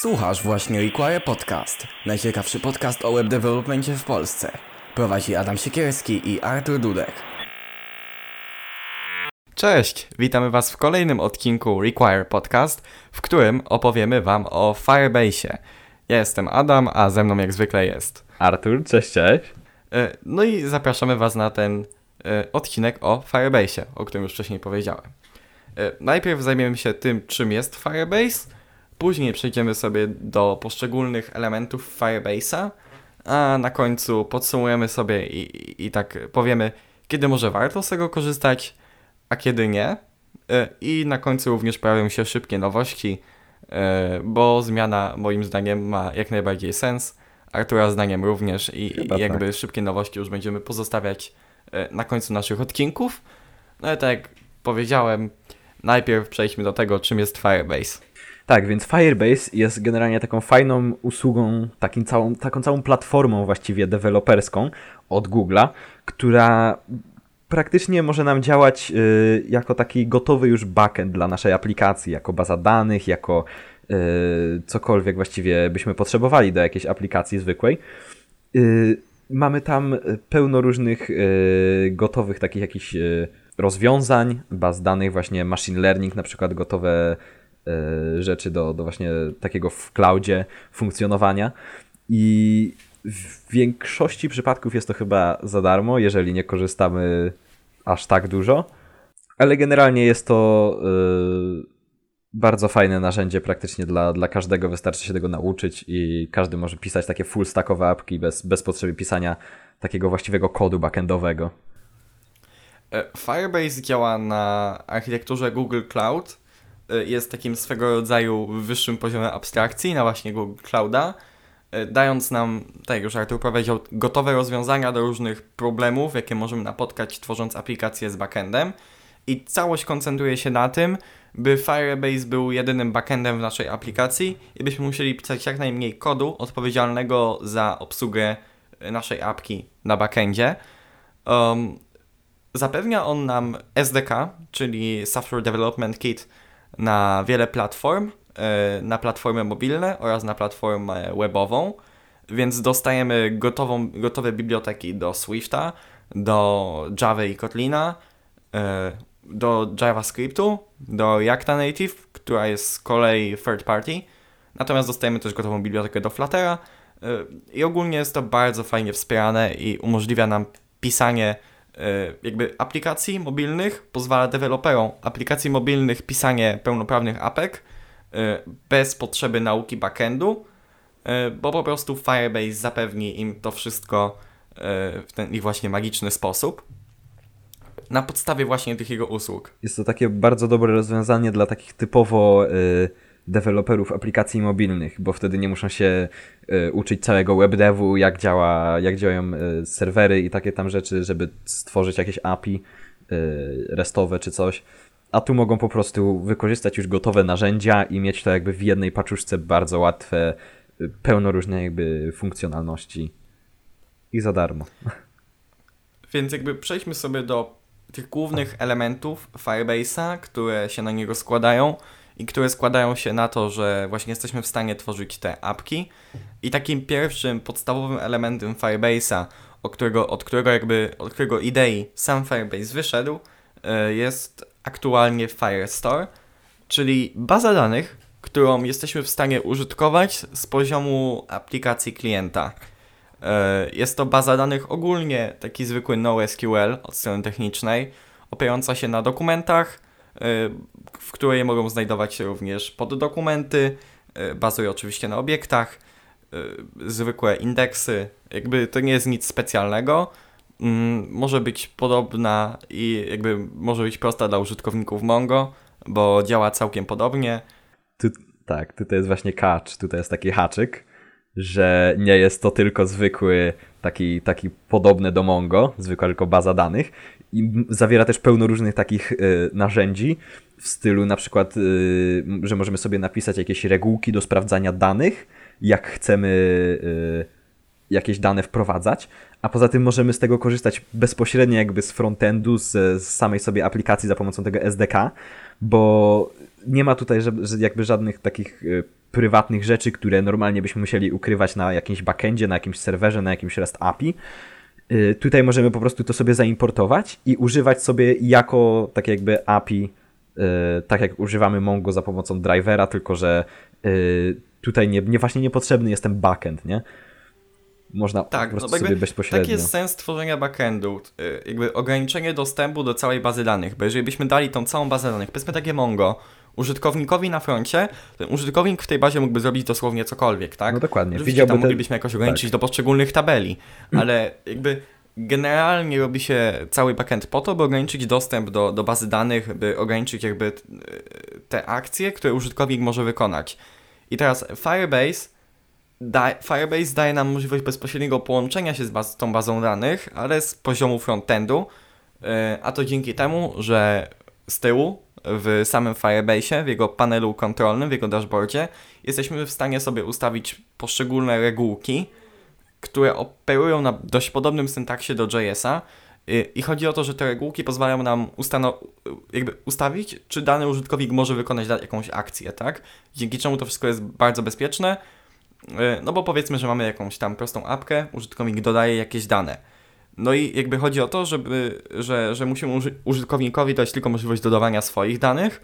Słuchasz właśnie Require Podcast, najciekawszy podcast o web developmentie w Polsce. Prowadzi Adam Siekierski i Artur Dudek. Cześć, witamy Was w kolejnym odcinku Require Podcast, w którym opowiemy Wam o Firebase. Ja jestem Adam, a ze mną jak zwykle jest Artur, cześć, cześć. E, No i zapraszamy Was na ten e, odcinek o Firebase, o którym już wcześniej powiedziałem. E, Najpierw zajmiemy się tym, czym jest Firebase, później przejdziemy sobie do poszczególnych elementów Firebase'a, a na końcu podsumujemy sobie i, i, i tak powiemy, kiedy może warto z tego korzystać, a kiedy nie. E, I na końcu również pojawią się szybkie nowości, e, bo zmiana moim zdaniem ma jak najbardziej sens. Artura zdaniem również i, Chyba jakby szybkie nowości już będziemy pozostawiać e, na końcu naszych odcinków. No ale tak jak powiedziałem, najpierw przejdźmy do tego, czym jest Firebase. Tak, więc Firebase jest generalnie taką fajną usługą, takim całą, taką całą platformą właściwie deweloperską od Google'a, która praktycznie może nam działać y, jako taki gotowy już backend dla naszej aplikacji, jako baza danych, jako y, cokolwiek właściwie byśmy potrzebowali do jakiejś aplikacji zwykłej. Y, mamy tam pełno różnych y, gotowych takich jakichś y, rozwiązań, baz danych, właśnie machine learning, na przykład gotowe rzeczy do, do właśnie takiego w cloudzie funkcjonowania. I w większości przypadków jest to chyba za darmo, jeżeli nie korzystamy aż tak dużo. Ale generalnie jest to y, bardzo fajne narzędzie praktycznie dla, dla każdego. Wystarczy się tego nauczyć i każdy może pisać takie full stackowe apki bez, bez potrzeby pisania takiego właściwego kodu backendowego. E, Firebase działa na architekturze Google Cloud. E, Jest takim swego rodzaju wyższym poziomem abstrakcji na właśnie Google Clouda, e, dając nam, tak jak już Artur powiedział, gotowe rozwiązania do różnych problemów, jakie możemy napotkać tworząc aplikację z backendem. I całość koncentruje się na tym, by Firebase był jedynym backendem w naszej aplikacji i byśmy musieli pisać jak najmniej kodu odpowiedzialnego za obsługę e, naszej apki na backendzie. Um, Zapewnia on nam SDK, czyli Software Development Kit, na wiele platform, e, na platformy mobilne oraz na platformę webową, więc dostajemy gotową, gotowe biblioteki do Swifta, do Java i Kotlina, e, do JavaScriptu, do Reacta Native, która jest z kolei third party, natomiast dostajemy też gotową bibliotekę do Fluttera e, i ogólnie jest to bardzo fajnie wspierane i umożliwia nam pisanie jakby aplikacji mobilnych, pozwala deweloperom aplikacji mobilnych pisanie pełnoprawnych apek e, bez potrzeby nauki backendu, e, bo po prostu Firebase zapewni im to wszystko e, w ten ich właśnie magiczny sposób na podstawie właśnie tych jego usług. Jest to takie bardzo dobre rozwiązanie dla takich typowo y, deweloperów aplikacji mobilnych, bo wtedy nie muszą się y, uczyć całego webdevu, jak, działa, jak działają y, serwery i takie tam rzeczy, żeby stworzyć jakieś API y, restowe czy coś. A tu mogą po prostu wykorzystać już gotowe narzędzia i mieć to jakby w jednej paczuszce bardzo łatwe, pełno różnych jakby funkcjonalności i za darmo. Więc jakby przejdźmy sobie do tych głównych elementów Firebase'a, które się na niego składają i które składają się na to, że właśnie jesteśmy w stanie tworzyć te apki. I takim pierwszym podstawowym elementem Firebase'a, od którego, od którego jakby, od którego idei sam Firebase wyszedł, y, jest aktualnie Firestore, czyli baza danych, którą jesteśmy w stanie użytkować z poziomu aplikacji klienta. E, Jest to baza danych ogólnie taki zwykły NoSQL od strony technicznej, opierająca się na dokumentach, e, w której mogą znajdować się również poddokumenty, e, bazuje oczywiście na obiektach, e, zwykłe indeksy, jakby to nie jest nic specjalnego. Mm, Może być podobna i jakby może być prosta dla użytkowników Mongo, bo działa całkiem podobnie. Tu, tak, tutaj jest właśnie catch, tutaj jest taki haczyk, że nie jest to tylko zwykły, taki, taki podobny do Mongo, zwykła tylko baza danych. I zawiera też pełno różnych takich y, narzędzi w stylu na przykład, y, że możemy sobie napisać jakieś regułki do sprawdzania danych, jak chcemy y, jakieś dane wprowadzać, a poza tym możemy z tego korzystać bezpośrednio jakby z frontendu, z, samej sobie aplikacji za pomocą tego SDK, bo nie ma tutaj jakby żadnych takich y, prywatnych rzeczy, które normalnie byśmy musieli ukrywać na jakimś backendzie, na jakimś serwerze, na jakimś REST API. Tutaj możemy po prostu to sobie zaimportować i używać sobie jako tak jakby API, tak jak używamy Mongo za pomocą drivera, tylko że y, tutaj nie, nie właśnie niepotrzebny jest ten backend, nie? Można tak, po prostu no sobie bezpośrednio. Taki jest sens tworzenia backendu, jakby ograniczenie dostępu do całej bazy danych, bo jeżeli byśmy dali tą całą bazę danych, powiedzmy takie Mongo, użytkownikowi na froncie, ten użytkownik w tej bazie mógłby zrobić dosłownie cokolwiek, tak? No dokładnie. Oczywiście tam moglibyśmy jakoś ograniczyć tak. do poszczególnych tabeli, ale jakby generalnie robi się cały backend po to, by ograniczyć dostęp do, do bazy danych, by ograniczyć jakby te akcje, które użytkownik może wykonać. I teraz Firebase da, Firebase daje nam możliwość bezpośredniego połączenia się z, baz, tą bazą danych, ale z poziomu frontendu, yy, a to dzięki temu, że z tyłu w samym Firebase, w jego panelu kontrolnym, w jego dashboardzie, jesteśmy w stanie sobie ustawić poszczególne regułki, które operują na dość podobnym syntaksie do JS-a. I chodzi o to, że te regułki pozwalają nam jakby ustawić, czy dany użytkownik może wykonać jakąś akcję, tak? Dzięki czemu to wszystko jest bardzo bezpieczne. Y, no bo powiedzmy, że mamy jakąś tam prostą apkę, użytkownik dodaje jakieś dane no i jakby chodzi o to, żeby, że, że musimy uży użytkownikowi dać tylko możliwość dodawania swoich danych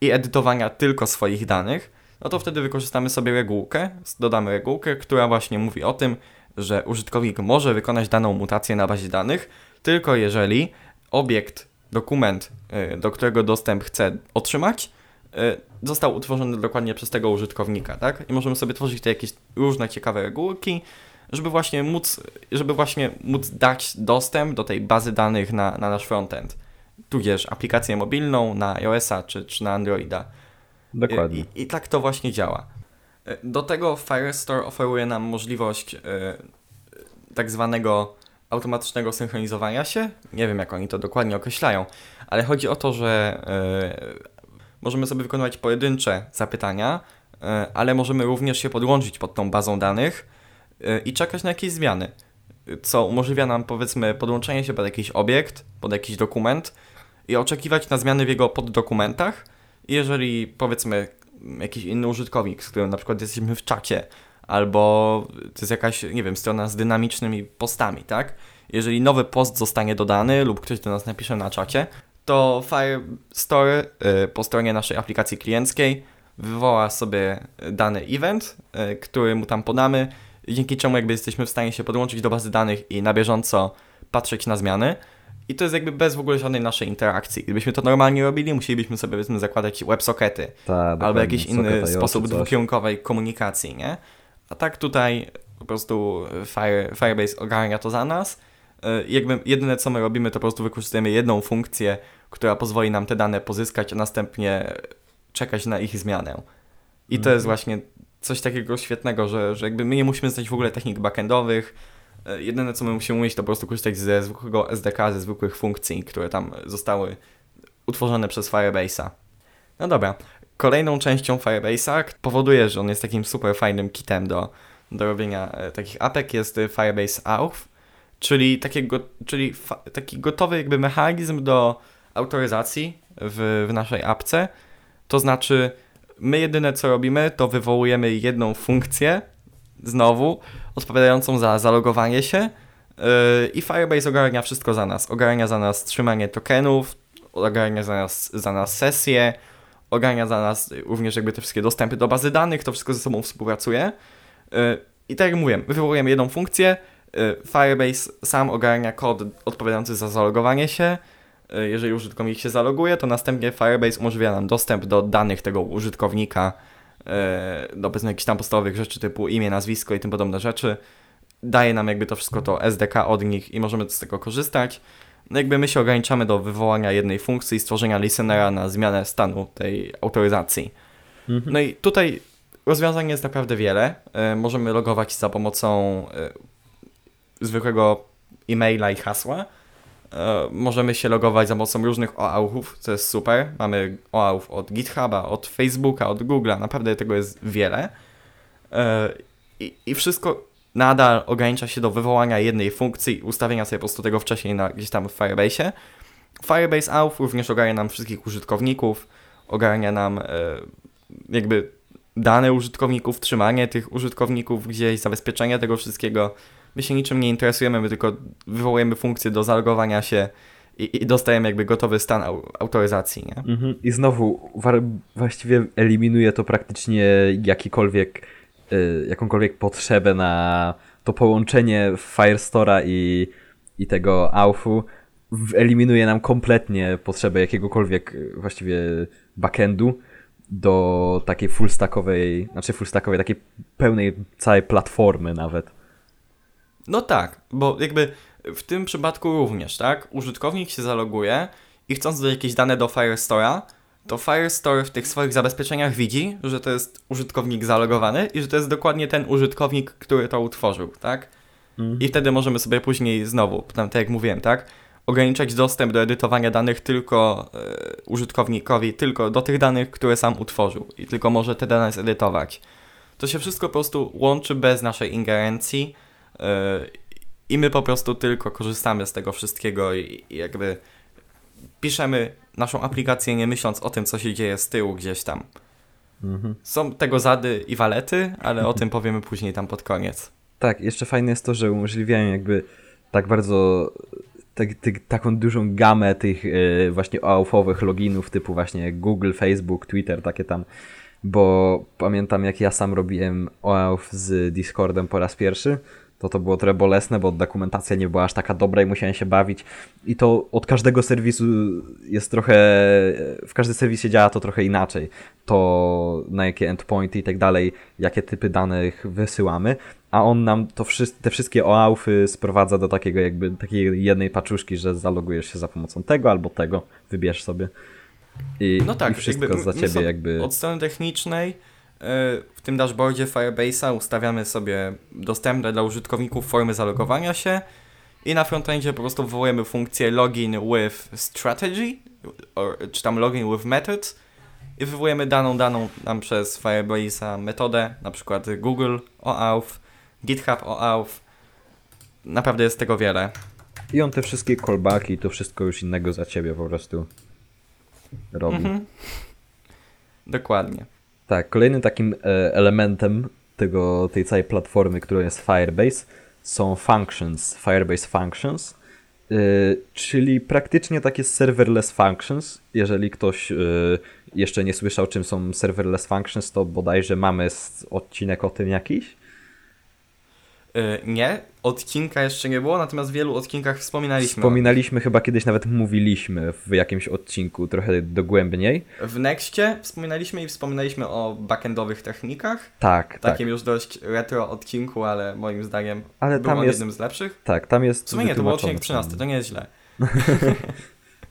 i edytowania tylko swoich danych, no to wtedy wykorzystamy sobie regułkę, dodamy regułkę, która właśnie mówi o tym, że użytkownik może wykonać daną mutację na bazie danych, tylko jeżeli obiekt, dokument, y, do którego dostęp chce otrzymać, y, został utworzony dokładnie przez tego użytkownika, tak? I możemy sobie tworzyć te jakieś różne ciekawe regułki, żeby właśnie móc, żeby właśnie móc dać dostęp do tej bazy danych na, na nasz frontend. Tudzież aplikację mobilną na iOS-a czy, czy na Androida. Dokładnie. I, I, tak to właśnie działa. Do tego Firestore oferuje nam możliwość e, tak zwanego automatycznego synchronizowania się. Nie wiem, jak oni to dokładnie określają, ale chodzi o to, że e, możemy sobie wykonywać pojedyncze zapytania, e, ale możemy również się podłączyć pod tą bazą danych i czekać na jakieś zmiany, co umożliwia nam powiedzmy podłączenie się pod jakiś obiekt, pod jakiś dokument i oczekiwać na zmiany w jego poddokumentach. Jeżeli powiedzmy jakiś inny użytkownik, z którym na przykład jesteśmy w czacie, albo to jest jakaś, nie wiem, strona z dynamicznymi postami, tak? Jeżeli nowy post zostanie dodany lub ktoś do nas napisze na czacie, to Firestore y, po stronie naszej aplikacji klienckiej wywoła sobie dany event, y, który mu tam podamy dzięki czemu jakby jesteśmy w stanie się podłączyć do bazy danych i na bieżąco patrzeć na zmiany. I to jest jakby bez w ogóle żadnej naszej interakcji. Gdybyśmy to normalnie robili, musielibyśmy sobie powiedzmy zakładać WebSockety Ta, albo jakiś inny sposób dwukierunkowej komunikacji, nie? A tak tutaj po prostu Fire, Firebase ogarnia to za nas. Y, jakby jedyne co my robimy, to po prostu wykorzystujemy jedną funkcję, która pozwoli nam te dane pozyskać, a następnie czekać na ich zmianę. I to jest mhm. właśnie coś takiego świetnego, że, że jakby my nie musimy znać w ogóle technik backendowych. E, jedyne co my musimy umieć to po prostu korzystać ze zwykłego SDK, ze zwykłych funkcji, które tam zostały utworzone przez Firebase'a. No dobra, kolejną częścią Firebase'a powoduje, że on jest takim super fajnym kitem do, do robienia e, takich apek jest Firebase Auth, czyli, takiego, czyli taki gotowy jakby mechanizm do autoryzacji w, w naszej apce. To znaczy My jedyne co robimy, to wywołujemy jedną funkcję, znowu, odpowiadającą za zalogowanie się yy, i Firebase ogarnia wszystko za nas. Ogarnia za nas trzymanie tokenów, ogarnia za nas, za nas sesje, ogarnia za nas również jakby te wszystkie dostępy do bazy danych, to wszystko ze sobą współpracuje. Yy, I tak jak mówiłem, wywołujemy jedną funkcję, yy, Firebase sam ogarnia kod odpowiadający za zalogowanie się, jeżeli użytkownik się zaloguje, to następnie Firebase umożliwia nam dostęp do danych tego użytkownika, e, do powiedzmy jakichś tam podstawowych rzeczy typu imię, nazwisko i tym podobne rzeczy. Daje nam jakby to wszystko to SDK od nich i możemy z tego korzystać. No jakby my się ograniczamy do wywołania jednej funkcji i stworzenia listenera na zmianę stanu tej autoryzacji. Mhm. No i tutaj rozwiązań jest naprawdę wiele. E, możemy logować za pomocą zwykłego e-maila i hasła E, możemy się logować za pomocą różnych OAuthów, co jest super. Mamy OAuth od GitHuba, od Facebooka, od Google'a, naprawdę tego jest wiele. E, I, I wszystko nadal ogranicza się do wywołania jednej funkcji, ustawienia sobie po prostu tego wcześniej na, gdzieś tam w Firebase'ie. Firebase Auth również ogarnia nam wszystkich użytkowników, ogarnia nam e, jakby dane użytkowników, trzymanie tych użytkowników gdzieś, zabezpieczenie tego wszystkiego. My się niczym nie interesujemy, my tylko wywołujemy funkcję do zalogowania się i, i dostajemy jakby gotowy stan au, autoryzacji, nie? Mhm. I znowu właściwie eliminuje to praktycznie jakikolwiek, y, jakąkolwiek potrzebę na to połączenie Firestora i, i tego AUFu. Eliminuje nam kompletnie potrzebę jakiegokolwiek y, właściwie backendu do takiej full stackowej, znaczy full stackowej, takiej pełnej całej platformy nawet. No tak, bo jakby w tym przypadku również, tak? Użytkownik się zaloguje i chcąc dodać jakieś dane do Firestore'a, to Firestore w tych swoich zabezpieczeniach widzi, że to jest użytkownik zalogowany i że to jest dokładnie ten użytkownik, który to utworzył, tak? Mhm. I wtedy możemy sobie później znowu, tak jak mówiłem, tak? Ograniczać dostęp do edytowania danych tylko y, użytkownikowi, tylko do tych danych, które sam utworzył i tylko może te dane zedytować. To się wszystko po prostu łączy bez naszej ingerencji i my po prostu tylko korzystamy z tego wszystkiego i, jakby piszemy naszą aplikację nie myśląc o tym, co się dzieje z tyłu gdzieś tam. Mhm. Są tego zady i walety, ale o tym powiemy później tam pod koniec. Tak, jeszcze fajne jest to, że umożliwiają jakby tak bardzo tak, tak, taką dużą gamę tych yy, właśnie OAuth-owych loginów typu właśnie Google, Facebook, Twitter, takie tam, bo pamiętam jak ja sam robiłem OAuth z Discordem po raz pierwszy, to to było trochę bolesne, bo dokumentacja nie była aż taka dobra i musiałem się bawić. I to od każdego serwisu jest trochę, w każdym serwisie działa to trochę inaczej. To na jakie endpointy i tak dalej, jakie typy danych wysyłamy, a on nam to te wszystkie OAuFy sprowadza do takiego jakby takiej jednej paczuszki, że zalogujesz się za pomocą tego albo tego, wybierz sobie. I, no tak, i wszystko za ciebie jakby. Od strony technicznej w tym dashboardzie Firebase'a ustawiamy sobie dostępne dla użytkowników formy zalogowania się i na frontendzie po prostu wywołujemy funkcję login with strategy, or, czy tam login with methods i wywołujemy daną daną nam przez Firebase'a metodę, na przykład Google OAuth, GitHub OAuth. Naprawdę jest tego wiele. I on te wszystkie callbacki, to wszystko już innego za ciebie po prostu robi. Mhm. Dokładnie. Tak, kolejnym takim e, elementem tego, tej całej platformy, którą jest Firebase, są functions, Firebase Functions, yy, czyli praktycznie takie serverless functions. Jeżeli ktoś yy, jeszcze nie słyszał, czym są serverless functions, to bodajże mamy odcinek o tym jakiś. Yy, nie, odcinka jeszcze nie było, natomiast w wielu odcinkach wspominaliśmy. Wspominaliśmy, chyba kiedyś nawet mówiliśmy w jakimś odcinku trochę dogłębniej. W Nexcie wspominaliśmy i wspominaliśmy o backendowych technikach. Tak, tak. Takim tak. już dość retro odcinku, ale moim zdaniem ale był tam on jest, jednym z lepszych. Tak, tam jest W sumie nie, to był odcinek 13, to nie jest źle.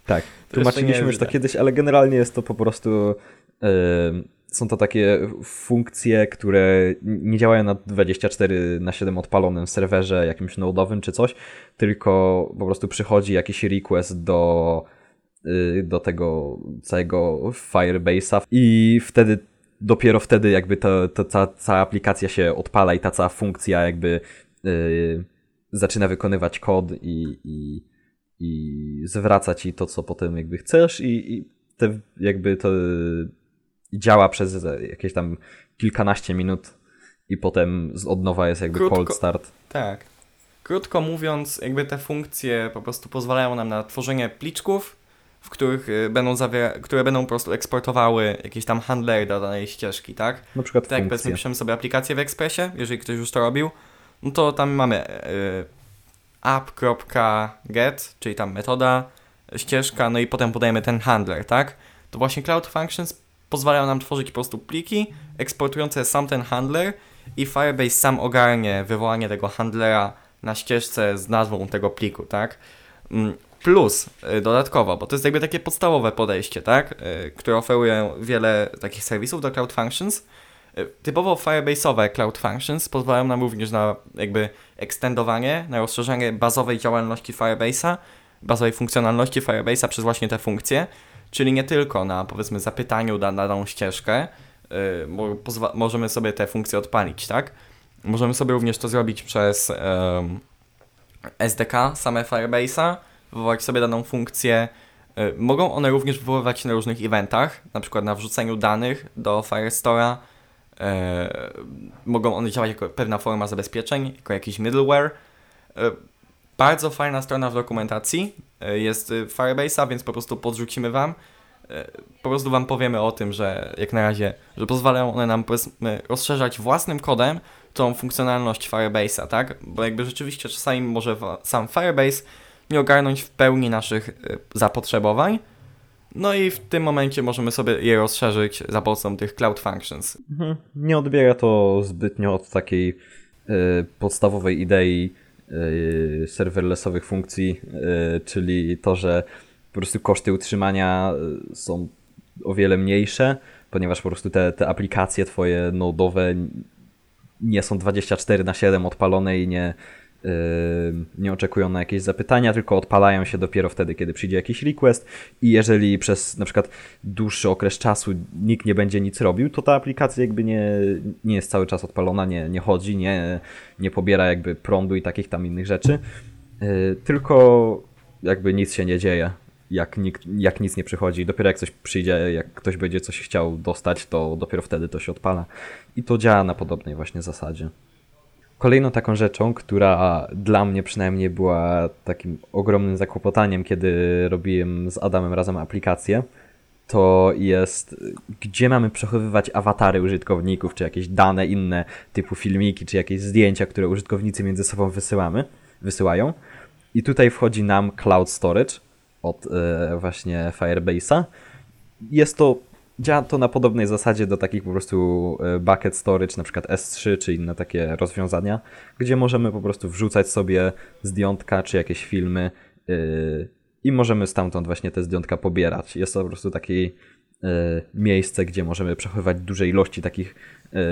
tak, tłumaczyliśmy już to kiedyś, ale generalnie jest to po prostu... Yy, są to takie funkcje, które nie działają na 24 na 7 odpalonym serwerze jakimś nodowym czy coś, tylko po prostu przychodzi jakiś request do, y, do tego całego Firebase'a i wtedy dopiero wtedy jakby to, to cała aplikacja się odpala i ta cała funkcja jakby yy, zaczyna wykonywać kod i, i, i zwraca ci to, co potem jakby chcesz i, i te jakby to i działa przez jakieś tam kilkanaście minut i potem od nowa jest jakby Krótko, cold start. Tak. Krótko mówiąc, jakby te funkcje po prostu pozwalają nam na tworzenie pliczków, w których y, będą zawiera- które będą po prostu eksportowały jakieś tam handlery do danej ścieżki, tak? Na przykład Tak jak powiedzmy piszemy sobie aplikację w Expressie, jeżeli ktoś już to robił, no to tam mamy y, app.get, czyli tam metoda, ścieżka, no i potem podajemy ten handler, tak? To właśnie Cloud Functions pozwalają nam tworzyć po prostu pliki eksportujące sam ten handler i Firebase sam ogarnie wywołanie tego handlera na ścieżce z nazwą tego pliku, tak? Mm, plus y, dodatkowo, bo to jest jakby takie podstawowe podejście, tak? Y, które oferuje wiele takich serwisów do Cloud Functions. Y, typowo Firebase'owe Cloud Functions pozwalają nam również na jakby ekstendowanie, na rozszerzenie bazowej działalności Firebase'a, bazowej funkcjonalności Firebase'a przez właśnie te funkcje, Czyli nie tylko na powiedzmy zapytaniu na daną ścieżkę yy, możemy sobie te funkcje odpalić, tak? Możemy sobie również to zrobić przez SDK, same Firebase'a, wywołać sobie daną funkcję. Yy, mogą one również wywoływać na różnych eventach, na przykład na wrzuceniu danych do Firestore'a, e, mogą one działać jako pewna forma zabezpieczeń, jako jakiś middleware. Bardzo fajna strona w dokumentacji jest y, Firebase'a, więc po prostu podrzucimy Wam. E, po prostu Wam powiemy o tym, że jak na razie, że pozwalają one nam rozszerzać własnym kodem tą funkcjonalność Firebase'a, tak? Bo jakby rzeczywiście czasami może sam Firebase nie ogarnąć w pełni naszych y, zapotrzebowań. No i w tym momencie możemy sobie je rozszerzyć za pomocą tych Cloud Functions. Mhm. Nie odbiega to zbytnio od takiej y, podstawowej idei serverlessowych funkcji, y, czyli to, że po prostu koszty utrzymania y, są o wiele mniejsze, ponieważ po prostu te, te aplikacje twoje nodowe nie są 24 na 7 odpalone i nie, nie oczekują na jakieś zapytania, tylko odpalają się dopiero wtedy, kiedy przyjdzie jakiś request i jeżeli przez na przykład dłuższy okres czasu nikt nie będzie nic robił, to ta aplikacja jakby nie, nie jest cały czas odpalona, nie, nie chodzi, nie, nie pobiera jakby prądu i takich tam innych rzeczy, yy, tylko jakby nic się nie dzieje jak, nikt, jak nic nie przychodzi. Dopiero jak coś przyjdzie, jak ktoś będzie coś chciał dostać, to dopiero wtedy to się odpala. I to działa na podobnej właśnie zasadzie. Kolejną taką rzeczą, która dla mnie przynajmniej była takim ogromnym zakłopotaniem, kiedy robiłem z Adamem razem aplikację, to jest, gdzie mamy przechowywać awatary użytkowników, czy jakieś dane inne typu filmiki, czy jakieś zdjęcia, które użytkownicy między sobą wysyłamy, wysyłają. I tutaj wchodzi nam Cloud Storage, od e, właśnie Firebase'a. Jest to, działa to na podobnej zasadzie do takich po prostu e, bucket storage, na przykład S3 czy inne takie rozwiązania, gdzie możemy po prostu wrzucać sobie zdjątka czy jakieś filmy e, i możemy stamtąd właśnie te zdjątka pobierać. Jest to po prostu takie miejsce, gdzie możemy przechowywać duże ilości takich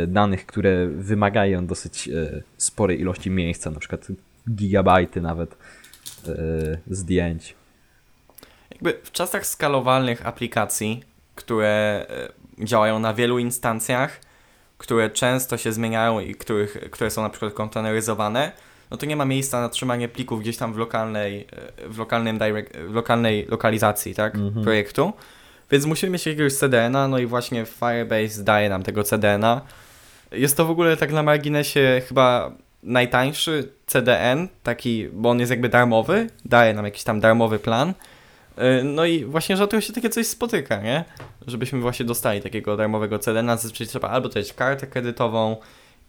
danych, które wymagają dosyć sporej ilości miejsca, na przykład gigabajty nawet zdjęć jakby w czasach skalowalnych aplikacji, które e, działają na wielu instancjach, które często się zmieniają i których, które są na przykład konteneryzowane, no to nie ma miejsca na trzymanie plików gdzieś tam w lokalnej, e, w lokalnym direct, w lokalnej lokalizacji tak, mhm. projektu. Więc musimy mieć jakiegoś CDN-a, no i właśnie Firebase daje nam tego CDN-a. Jest to w ogóle tak na marginesie chyba najtańszy CDN, taki, bo on jest jakby darmowy, daje nam jakiś tam darmowy plan. E, no i właśnie rzadko się takie coś spotyka, nie? Żebyśmy właśnie dostali takiego darmowego CD, na zazwyczaj trzeba albo dać kartę kredytową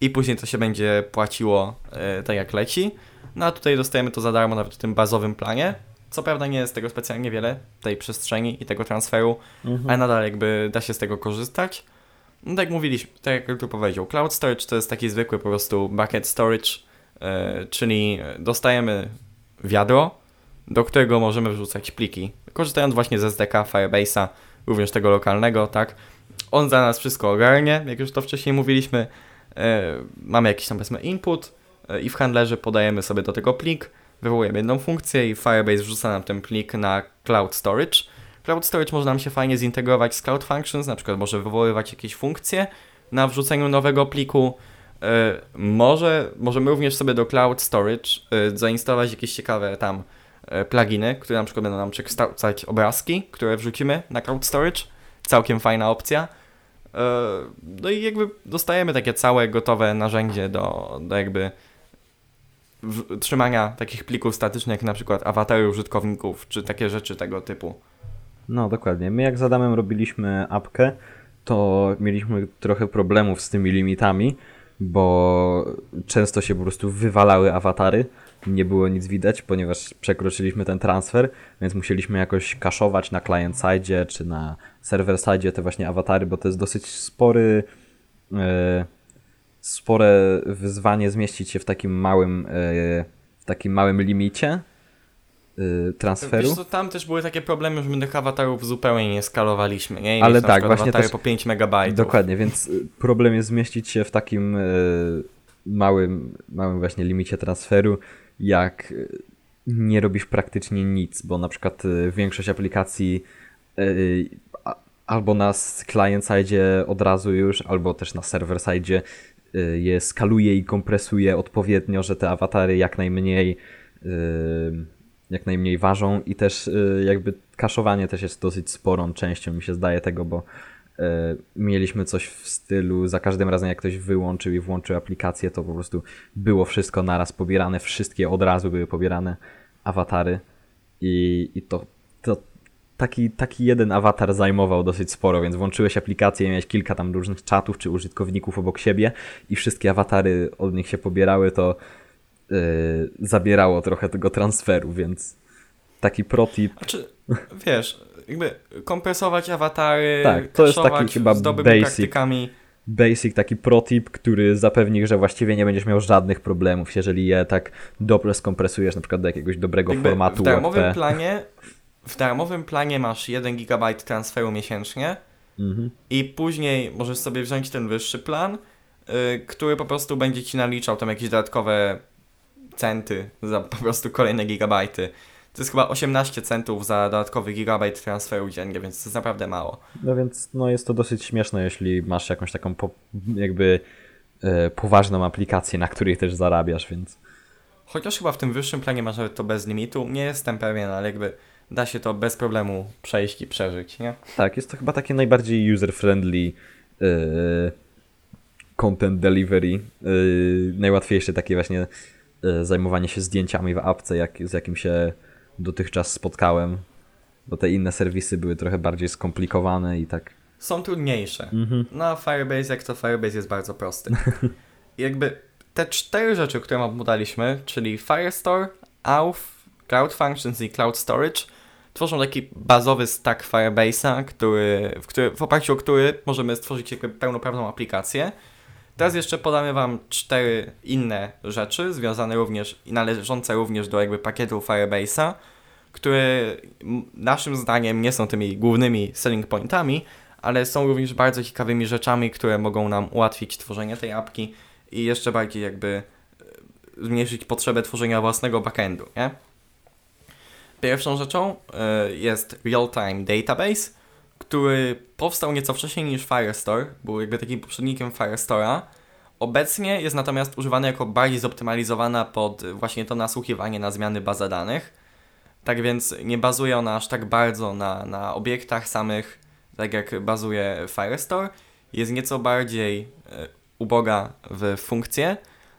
i później to się będzie płaciło e, tak jak leci. No a tutaj dostajemy to za darmo nawet w tym bazowym planie. Co prawda nie jest tego specjalnie wiele, tej przestrzeni i tego transferu, mhm. ale nadal jakby da się z tego korzystać. No tak jak mówiliśmy, tak jak tu powiedział, Cloud Storage to jest taki zwykły po prostu bucket storage, e, czyli dostajemy wiadro, do którego możemy wrzucać pliki. Korzystając właśnie ze SDK Firebase'a, również tego lokalnego, tak. On za nas wszystko ogarnie, jak już to wcześniej mówiliśmy. E, mamy jakiś tam powiedzmy input e, i w handlerze podajemy sobie do tego plik, wywołujemy jedną funkcję i Firebase wrzuca nam ten plik na Cloud Storage. Cloud Storage może nam się fajnie zintegrować z Cloud Functions, na przykład może wywoływać jakieś funkcje na wrzuceniu nowego pliku. E, może, możemy również sobie do Cloud Storage zainstalować jakieś ciekawe tam pluginy, które na przykład będą nam przekształcać obrazki, które wrzucimy na Cloud Storage. Całkiem fajna opcja. E, no i jakby dostajemy takie całe gotowe narzędzie do, do jakby trzymania takich plików statycznych, na przykład awatary użytkowników, czy takie rzeczy tego typu. No dokładnie. My jak z Adamem robiliśmy apkę, to mieliśmy trochę problemów z tymi limitami, bo często się po prostu wywalały awatary nie było nic widać, ponieważ przekroczyliśmy ten transfer, więc musieliśmy jakoś kaszować na client side czy na server side te właśnie awatary, bo to jest dosyć spory e, spore wyzwanie zmieścić się w takim małym e, w takim małym limicie e, transferu. Wiesz, to tam też były takie problemy, że my tych awatarów zupełnie nie skalowaliśmy, nie? I Ale tak, właśnie też, po 5 megabajtów. Dokładnie, więc problem jest zmieścić się w takim małym, małym właśnie limicie transferu jak e, nie robisz praktycznie nic, bo na przykład e, większość aplikacji e, albo na client side od razu już, albo też na server side je skaluje i kompresuje odpowiednio, że te awatary jak najmniej jak najmniej ważą i też jakby kaszowanie też jest dosyć sporą częścią mi się zdaje tego, bo mieliśmy coś w stylu, za każdym razem jak ktoś wyłączył i włączył aplikację, to po prostu było wszystko naraz pobierane, wszystkie od razu były pobierane awatary i, i to, to taki, taki jeden awatar zajmował dosyć sporo, więc włączyłeś aplikację, miałeś kilka tam różnych czatów czy użytkowników obok siebie i wszystkie awatary od nich się pobierały, to yy, zabierało trochę tego transferu, więc taki protip. Znaczy, wiesz, jakby kompresować awatary, tak, to jest taki chyba z basic, praktykami. Basic, taki protip, który zapewni, że właściwie nie będziesz miał żadnych problemów, jeżeli je tak dobrze skompresujesz na przykład do jakiegoś dobrego jakby formatu w darmowym planie W darmowym planie masz 1 GB transferu miesięcznie Mhm. i później możesz sobie wziąć ten wyższy plan, y, który po prostu będzie ci naliczał tam jakieś dodatkowe centy za po prostu kolejne gigabajty. To jest chyba 18 centów za dodatkowy gigabajt transferu dziennie, więc to jest naprawdę mało. No więc no jest to dosyć śmieszne, jeśli masz jakąś taką po, jakby e, poważną aplikację, na której też zarabiasz, więc Chociaż chyba w tym wyższym planie masz nawet to bez limitu, nie jestem pewien, ale jakby da się to bez problemu przejść i przeżyć, nie? tak, jest to chyba takie najbardziej user-friendly e, content delivery. E, najłatwiejsze takie właśnie zajmowanie się zdjęciami w apce, jak, z jakim się dotychczas spotkałem, bo te inne serwisy były trochę bardziej skomplikowane i tak. Są trudniejsze. Mhm. No a Firebase, jak to Firebase jest bardzo prosty. Jakby te cztery rzeczy, które wam podaliśmy, czyli Firestore, Auth, Cloud Functions i Cloud Storage, tworzą taki bazowy stack Firebase'a, który, w, który, w oparciu o który możemy stworzyć jakby pełnoprawną aplikację. Teraz jeszcze podamy Wam cztery inne rzeczy, związane również i należące również do jakby pakietu Firebase'a, które naszym zdaniem nie są tymi głównymi selling pointami, ale są również bardzo ciekawymi rzeczami, które mogą nam ułatwić tworzenie tej apki i jeszcze bardziej jakby e, zmniejszyć potrzebę tworzenia własnego backendu, nie? Pierwszą rzeczą e, jest Real-Time Database, który powstał nieco wcześniej niż Firestore, był jakby takim poprzednikiem Firestore'a. Obecnie jest natomiast używany jako bardziej zoptymalizowana pod właśnie to nasłuchiwanie na zmiany bazy danych. Tak więc nie bazuje ona aż tak bardzo na, na obiektach samych, tak jak bazuje Firestore. Jest nieco bardziej e, uboga w funkcje.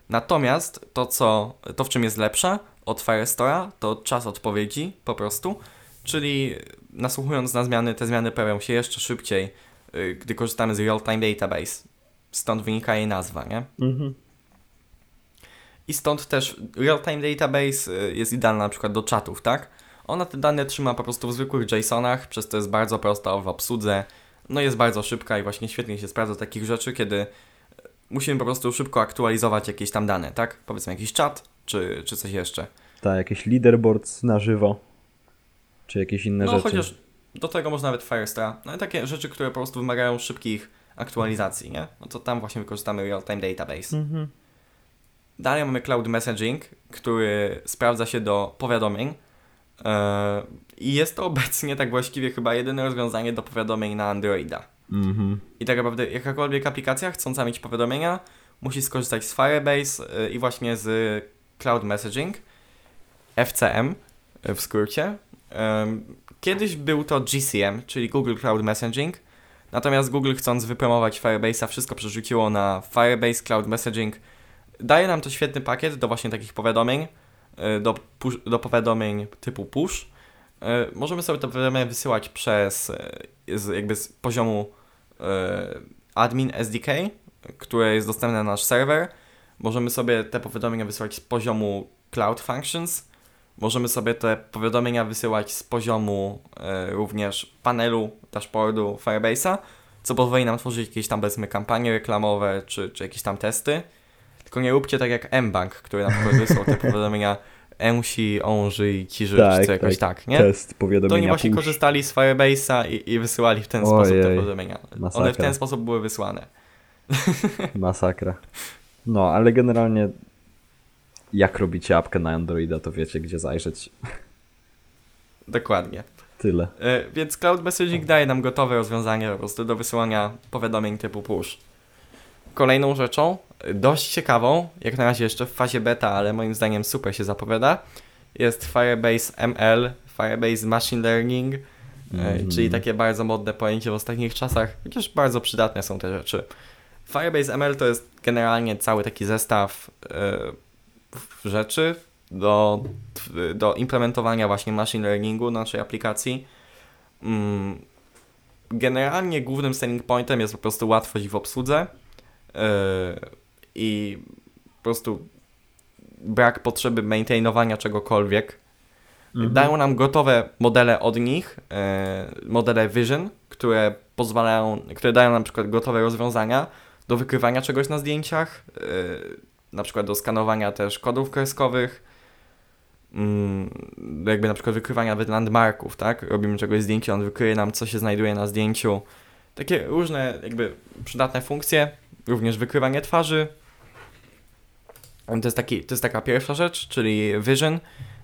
Natomiast to, co, to w czym jest lepsza od Firestore'a, to czas odpowiedzi po prostu. Czyli nasłuchując na zmiany, te zmiany pojawią się jeszcze szybciej, y, gdy korzystamy z Real-Time Database. Stąd wynika jej nazwa, nie? Mhm. I stąd też Real-Time Database y, jest idealna na przykład do czatów, tak? Ona te dane trzyma po prostu w zwykłych JSONach, przez to jest bardzo prosta w obsłudze, no jest bardzo szybka i właśnie świetnie się sprawdza takich rzeczy, kiedy y, musimy po prostu szybko aktualizować jakieś tam dane, tak? Powiedzmy jakiś czat, czy, czy coś jeszcze. Tak, jakieś leaderboards na żywo, czy jakieś inne No rzeczy. chociaż do tego można nawet Firestore. No i takie rzeczy, które po prostu wymagają szybkich aktualizacji, nie? No to tam właśnie wykorzystamy Real-Time Database. Mhm. Dalej mamy Cloud Messaging, który sprawdza się do powiadomień. Yy, I jest to obecnie tak właściwie chyba jedyne rozwiązanie do powiadomień na Androida. Mhm. I tak naprawdę jakakolwiek aplikacja chcąca mieć powiadomienia musi skorzystać z Firebase yy, i właśnie z Cloud Messaging, FCM yy, w skrócie. Kiedyś był to GCM, czyli Google Cloud Messaging, natomiast Google chcąc wypromować Firebase'a wszystko przerzuciło na Firebase Cloud Messaging. Daje nam to świetny pakiet do właśnie takich powiadomień, y, do, push, do powiadomień typu push. Y, Możemy sobie te powiadomienia wysyłać przez z, jakby z poziomu admin SDK, które jest dostępne na nasz serwer. Możemy sobie te powiadomienia wysyłać z poziomu Cloud Functions. Możemy sobie te powiadomienia wysyłać z poziomu e, również panelu dashboardu Firebase'a, co pozwoli nam tworzyć jakieś tam powiedzmy kampanie reklamowe czy, czy jakieś tam testy. Tylko nie róbcie tak jak mBank, który na przykład wysłał te powiadomienia Ensi, Onży i Ciży, Tak, czy jakoś tak, nie? Test To powiadomienia oni właśnie push. korzystali z Firebase'a i, i wysyłali w ten sposób te Ojej, powiadomienia. One w masakra. ten sposób były wysłane. Masakra. No, ale generalnie jak robicie apkę na Androida, to wiecie gdzie zajrzeć. Dokładnie. Tyle. E, Więc Cloud Messaging daje nam gotowe rozwiązanie po prostu do wysyłania powiadomień typu push. Kolejną rzeczą, e, dość ciekawą, jak na razie jeszcze w fazie beta, ale moim zdaniem super się zapowiada, jest Firebase ML, Firebase Machine Learning, mm. czyli takie bardzo modne pojęcie w ostatnich czasach, chociaż bardzo przydatne są te rzeczy. Firebase ML to jest generalnie cały taki zestaw rzeczy do, do implementowania właśnie machine learningu naszej aplikacji. Mm, generalnie głównym selling pointem jest po prostu łatwość w obsłudze yy, i po prostu brak potrzeby maintainowania czegokolwiek. Mhm. Dają nam gotowe modele od nich, yy, modele Vision, które pozwalają, które dają na przykład gotowe rozwiązania do wykrywania czegoś na zdjęciach, yy, na przykład do skanowania też kodów kreskowych, Mm, jakby na przykład wykrywania landmarków, tak? Robimy czegoś zdjęcie, on wykryje nam, co się znajduje na zdjęciu. Takie różne jakby przydatne funkcje, również wykrywanie twarzy. To jest, taki, to jest taka pierwsza rzecz, czyli vision.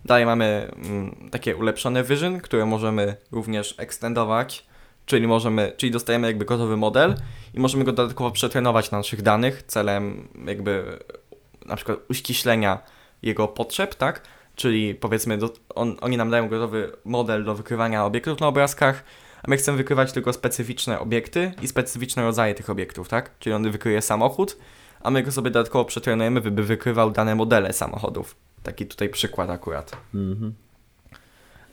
Dalej mamy mm, takie ulepszone vision, które możemy również ekstendować, czyli możemy, czyli dostajemy jakby gotowy model i możemy go dodatkowo przetrenować na naszych danych celem jakby na przykład uściślenia jego potrzeb, tak? czyli powiedzmy do, on, oni nam dają gotowy model do wykrywania obiektów na obrazkach, a my chcemy wykrywać tylko specyficzne obiekty i specyficzne rodzaje tych obiektów, tak? Czyli on wykryje samochód, a my go sobie dodatkowo przetrenujemy, by wykrywał dane modele samochodów. Taki tutaj przykład akurat. Mhm.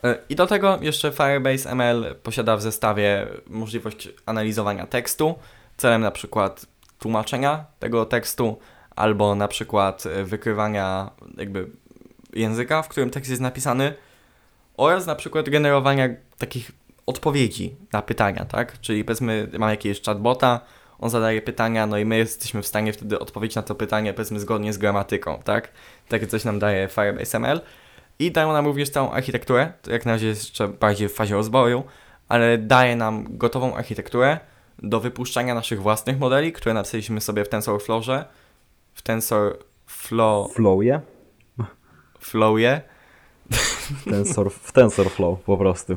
E, I do tego jeszcze Firebase ML posiada w zestawie możliwość analizowania tekstu celem na przykład tłumaczenia tego tekstu albo na przykład wykrywania jakby języka, w którym tekst jest napisany oraz na przykład generowania takich odpowiedzi na pytania, tak? Czyli powiedzmy mamy jakiegoś chatbota, on zadaje pytania, no i my jesteśmy w stanie wtedy odpowiedzieć na to pytanie powiedzmy zgodnie z gramatyką, tak? Takie coś nam daje Firebase ML i dają nam również całą architekturę, to jak na razie jest jeszcze bardziej w fazie rozwoju, ale daje nam gotową architekturę do wypuszczania naszych własnych modeli, które napisaliśmy sobie w TensorFlowze, w TensorFlow... Flowie? Flowie. Tensor, w TensorFlow po prostu.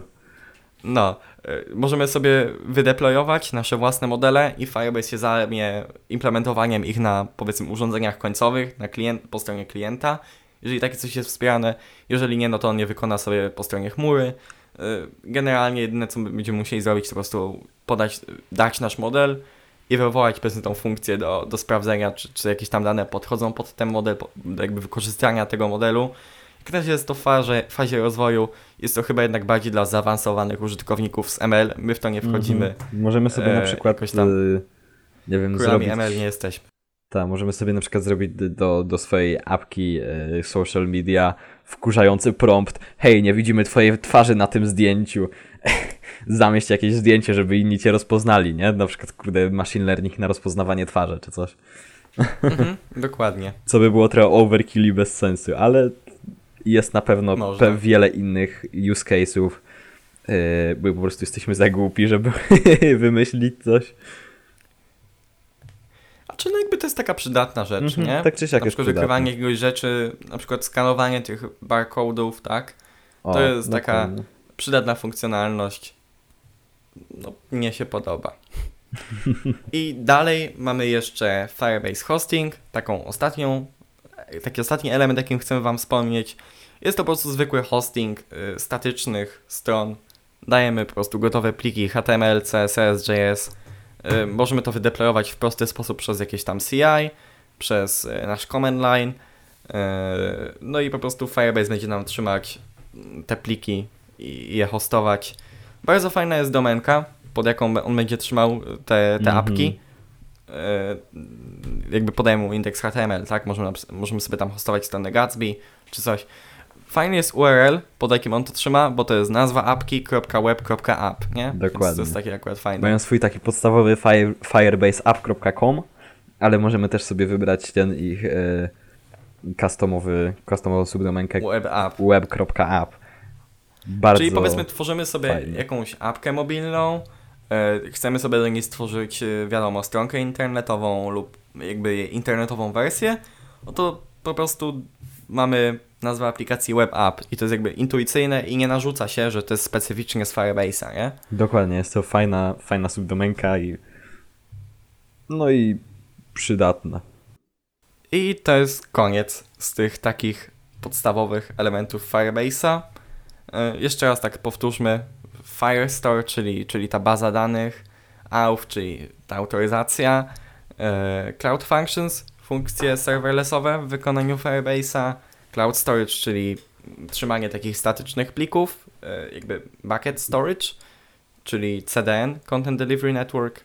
No, y, możemy sobie wydeployować nasze własne modele i Firebase się zajmie implementowaniem ich na powiedzmy urządzeniach końcowych, na klient, po stronie klienta. Jeżeli takie coś jest wspierane, jeżeli nie, no to on je wykona sobie po stronie chmury. Y, generalnie jedyne co będziemy musieli zrobić to po prostu podać, dać nasz model i wywołać powiedzmy tą funkcję do, do sprawdzenia, czy, czy jakieś tam dane podchodzą pod ten model, jakby wykorzystania tego modelu. Jak na razie jest to w fazie, fazie rozwoju, jest to chyba jednak bardziej dla zaawansowanych użytkowników z ML, my w to nie wchodzimy. Mm -hmm. Możemy sobie e, na przykład, tam, y, nie wiem, zrobić... ML nie jesteśmy. Tak, możemy sobie na przykład zrobić do, do swojej apki y, social media wkurzający prompt hej, nie widzimy twojej twarzy na tym zdjęciu. zamieść jakieś zdjęcie, żeby inni cię rozpoznali, nie? Na przykład, kurde, machine learning na rozpoznawanie twarzy czy coś. Mhm, dokładnie. Co by było trochę overkill i bez sensu, ale jest na pewno pe wiele innych use case'ów, yy, bo po prostu jesteśmy za głupi, żeby wymyślić coś. A czy no jakby to jest taka przydatna rzecz, mm -hmm, nie? Tak czy siak Na przykład wykrywanie jakiegoś rzeczy, na przykład skanowanie tych barcode'ów, tak? To o, jest taka przydatna funkcjonalność no, mnie się podoba. I dalej mamy jeszcze Firebase Hosting, taką ostatnią, taki ostatni element, jakim chcemy Wam wspomnieć. Jest to po prostu zwykły hosting y, statycznych stron. Dajemy po prostu gotowe pliki HTML, CSS, JS. Y, możemy to wydeployować w prosty sposób przez jakieś tam CI, przez y, nasz command line. Y, no i po prostu Firebase będzie nam trzymać te pliki i je hostować bardzo fajna jest domenka, pod jaką on będzie trzymał te, te mm -hmm. apki. E, jakby podaję mu indeks HTML, tak? Możemy, możemy sobie tam hostować stronę Gatsby czy coś. Fajny jest URL, pod jakim on to trzyma, bo to jest nazwa apki.web.app, nie? Dokładnie. Więc to jest takie akurat fajne. Mają swój taki podstawowy fire, firebaseapp.com, ale możemy też sobie wybrać ten ich e, customowy, customową subdomenkę web.app. web.app. Bardzo Czyli powiedzmy, tworzymy sobie fajnie. jakąś apkę mobilną, e, chcemy sobie do niej stworzyć, e, wiadomo, stronkę internetową lub jakby internetową wersję, no to po prostu mamy nazwę aplikacji web app i to jest jakby intuicyjne i nie narzuca się, że to jest specyficznie z Firebase'a, nie? Dokładnie, jest to fajna, fajna subdomenka i no i przydatna. I to jest koniec z tych takich podstawowych elementów Firebase'a. E, jeszcze raz tak powtórzmy, Firestore, czyli, czyli ta baza danych, AUF, czyli ta autoryzacja, e, Cloud Functions, funkcje serverlessowe w wykonaniu Firebase'a, Cloud Storage, czyli trzymanie takich statycznych plików, e, jakby bucket storage, czyli CDN, Content Delivery Network,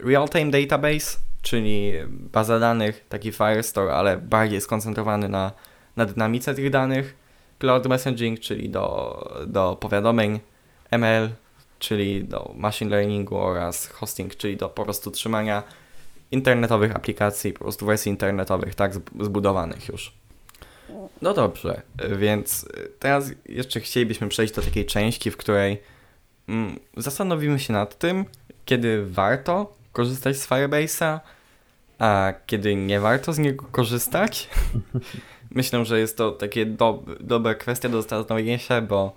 Real-Time Database, czyli baza danych, taki Firestore, ale bardziej skoncentrowany na, na dynamice tych danych, Cloud Messaging, czyli do, do powiadomień, ML, czyli do machine learningu oraz hosting, czyli do po prostu trzymania internetowych aplikacji, po prostu wersji internetowych, tak zbudowanych już. No dobrze, więc teraz jeszcze chcielibyśmy przejść do takiej części, w której mm, zastanowimy się nad tym, kiedy warto korzystać z Firebase'a, a kiedy nie warto z niego korzystać. Myślę, że jest to takie do, dobra kwestia do zastanowienia się, bo,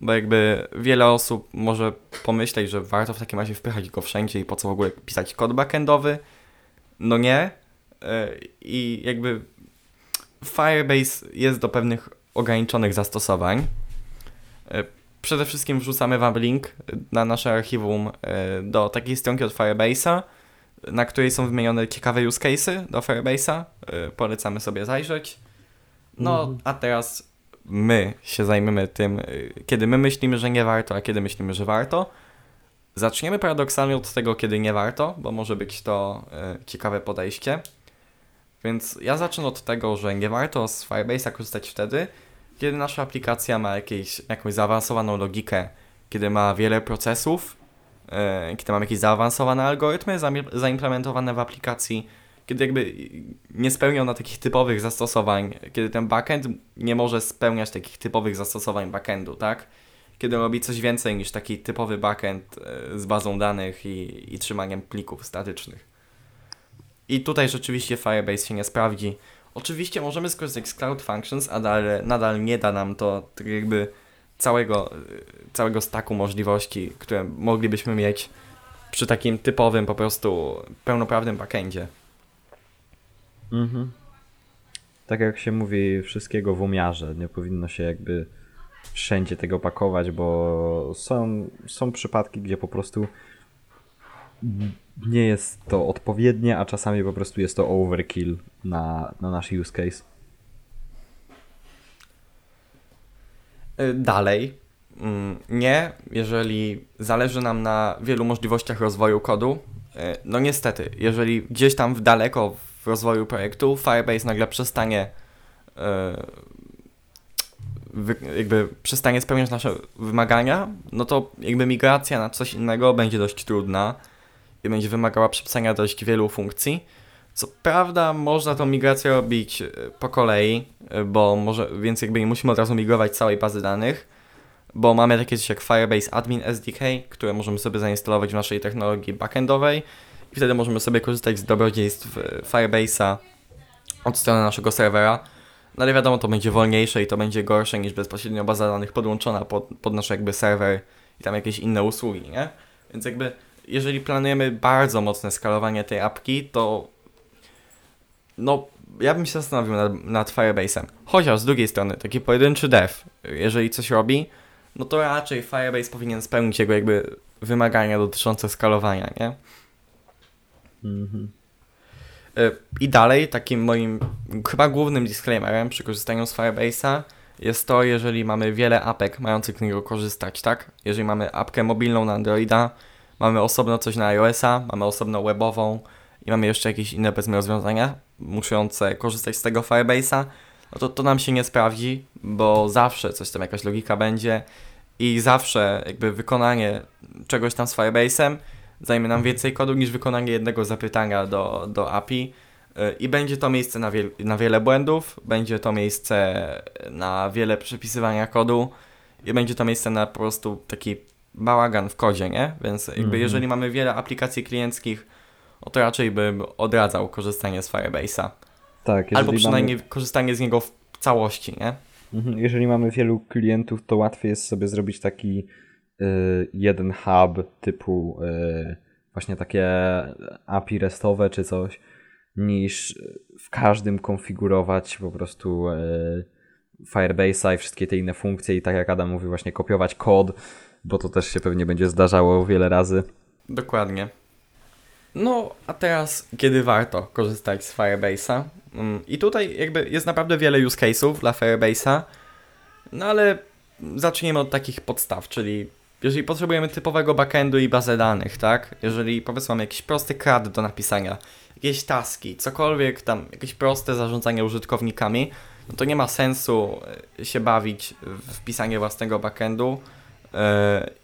bo jakby wiele osób może pomyśleć, że warto w takim razie wpychać go wszędzie i po co w ogóle pisać kod backendowy. No nie. E, I jakby Firebase jest do pewnych ograniczonych zastosowań. E, przede wszystkim wrzucamy Wam link na nasze archiwum e, do takiej stronki od Firebase'a, na której są wymienione ciekawe use cases do Firebase'a. Polecamy sobie zajrzeć. No, mhm. a teraz my się zajmiemy tym, kiedy my myślimy, że nie warto, a kiedy myślimy, że warto. Zaczniemy paradoksalnie od tego, kiedy nie warto, bo może być to y, ciekawe podejście. Więc ja zacznę od tego, że nie warto z Firebase'a korzystać wtedy, kiedy nasza aplikacja ma jakieś, jakąś zaawansowaną logikę, kiedy ma wiele procesów, y, kiedy mamy jakieś zaawansowane algorytmy zaimplementowane w aplikacji, kiedy jakby nie spełnia ona takich typowych zastosowań, kiedy ten backend nie może spełniać takich typowych zastosowań backendu, tak? Kiedy robi coś więcej niż taki typowy backend e, z bazą danych i, i trzymaniem plików statycznych. I tutaj rzeczywiście Firebase się nie sprawdzi. Oczywiście możemy skorzystać z Cloud Functions, a nadal, nadal nie da nam to tak jakby całego, e, całego staku możliwości, które moglibyśmy mieć przy takim typowym po prostu pełnoprawnym backendzie. Mhm. Tak jak się mówi, wszystkiego w umiarze. Nie powinno się jakby wszędzie tego pakować, bo są, są przypadki, gdzie po prostu nie jest to odpowiednie, a czasami po prostu jest to overkill na, na nasz use case. Y, dalej, mm, nie, jeżeli zależy nam na wielu możliwościach rozwoju kodu. Y, no niestety, jeżeli gdzieś tam w daleko w rozwoju projektu Firebase nagle przestanie y, jakby przestanie spełniać nasze wymagania, no to jakby migracja na coś innego będzie dość trudna i będzie wymagała przepisania dość wielu funkcji. Co prawda można tą migrację robić y, po kolei, y, bo może, więc jakby nie musimy od razu migrować całej bazy danych, bo mamy takie coś jak Firebase Admin SDK, które możemy sobie zainstalować w naszej technologii backendowej i wtedy możemy sobie korzystać z dobrodziejstw e, Firebase'a od strony naszego serwera. No ale wiadomo, to będzie wolniejsze i to będzie gorsze niż bezpośrednio baza danych podłączona pod, pod nasz jakby serwer i tam jakieś inne usługi, nie? Więc jakby jeżeli planujemy bardzo mocne skalowanie tej apki, to no ja bym się zastanowił nad, nad Firebase'em. Chociaż z drugiej strony, taki pojedynczy dev, jeżeli coś robi, no to raczej Firebase powinien spełnić jego jakby wymagania dotyczące skalowania, nie? Mhm. E, I dalej, takim moim chyba głównym disclaimerem przy korzystaniu z Firebase'a jest to, jeżeli mamy wiele apek mających z niego korzystać, tak? Jeżeli mamy apkę mobilną na Androida, mamy osobno coś na iOS-a, mamy osobno webową i mamy jeszcze jakieś inne powiedzmy rozwiązania muszące korzystać z tego Firebase'a, no to to nam się nie sprawdzi, bo zawsze coś tam, jakaś logika będzie i zawsze jakby wykonanie czegoś tam z Firebase'em zajmie nam więcej kodu niż wykonanie jednego zapytania do, do API. Y, I będzie to miejsce na, wie, na wiele błędów, będzie to miejsce na wiele przepisywania kodu i będzie to miejsce na po prostu taki bałagan w kodzie, nie? Więc jakby mm -hmm. jeżeli mamy wiele aplikacji klienckich, no to raczej bym odradzał korzystanie z Firebase'a. Tak, Albo przynajmniej mamy... korzystanie z niego w całości, nie? Mhm, jeżeli mamy wielu klientów, to łatwiej jest sobie zrobić taki jeden hub typu y, właśnie takie API restowe czy coś, niż w każdym konfigurować po prostu y, Firebase'a i wszystkie te inne funkcje i tak jak Adam mówi właśnie kopiować kod bo to też się pewnie będzie zdarzało wiele razy. Dokładnie. No, a teraz, kiedy warto korzystać z Firebase'a? Mm, I tutaj jakby jest naprawdę wiele use case'ów dla Firebase'a, no ale zaczniemy od takich podstaw, czyli jeżeli potrzebujemy typowego backendu i bazę danych, tak? Jeżeli powiedzmy mamy jakiś prosty CRUD do napisania, jakieś taski, cokolwiek tam, jakieś proste zarządzanie użytkownikami, no to nie ma sensu e, się bawić w pisanie własnego backendu yy,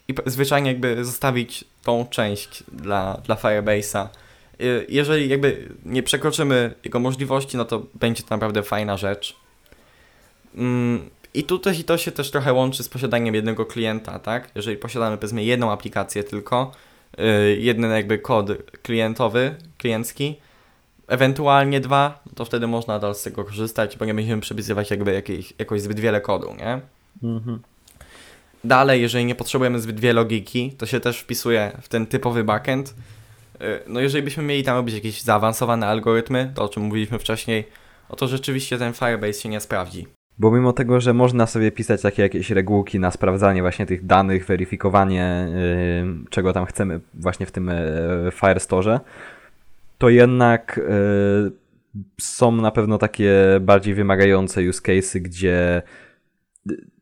i zwyczajnie jakby zostawić tą część dla, dla Firebase'a. Yy, jeżeli jakby nie przekroczymy jego możliwości, no to będzie to naprawdę fajna rzecz. Yy, i tutaj to się też trochę łączy z posiadaniem jednego klienta, tak? Jeżeli posiadamy powiedzmy jedną aplikację tylko, yy, jeden jakby kod klientowy, kliencki, ewentualnie dwa, to wtedy można nadal z tego korzystać, bo nie będziemy przepisywać jakby jakiej, jakoś zbyt wiele kodu, nie? Mhm. Dalej, jeżeli nie potrzebujemy zbyt wiele logiki, to się też wpisuje w ten typowy backend. Y, no jeżeli byśmy mieli tam robić jakieś zaawansowane algorytmy, to o czym mówiliśmy wcześniej, no to rzeczywiście ten Firebase się nie sprawdzi. Bo mimo tego, że można sobie pisać takie jakieś regułki na sprawdzanie właśnie tych danych, weryfikowanie yy, czego tam chcemy właśnie w tym yy, Firestore, to jednak yy, są na pewno takie bardziej wymagające use cases, gdzie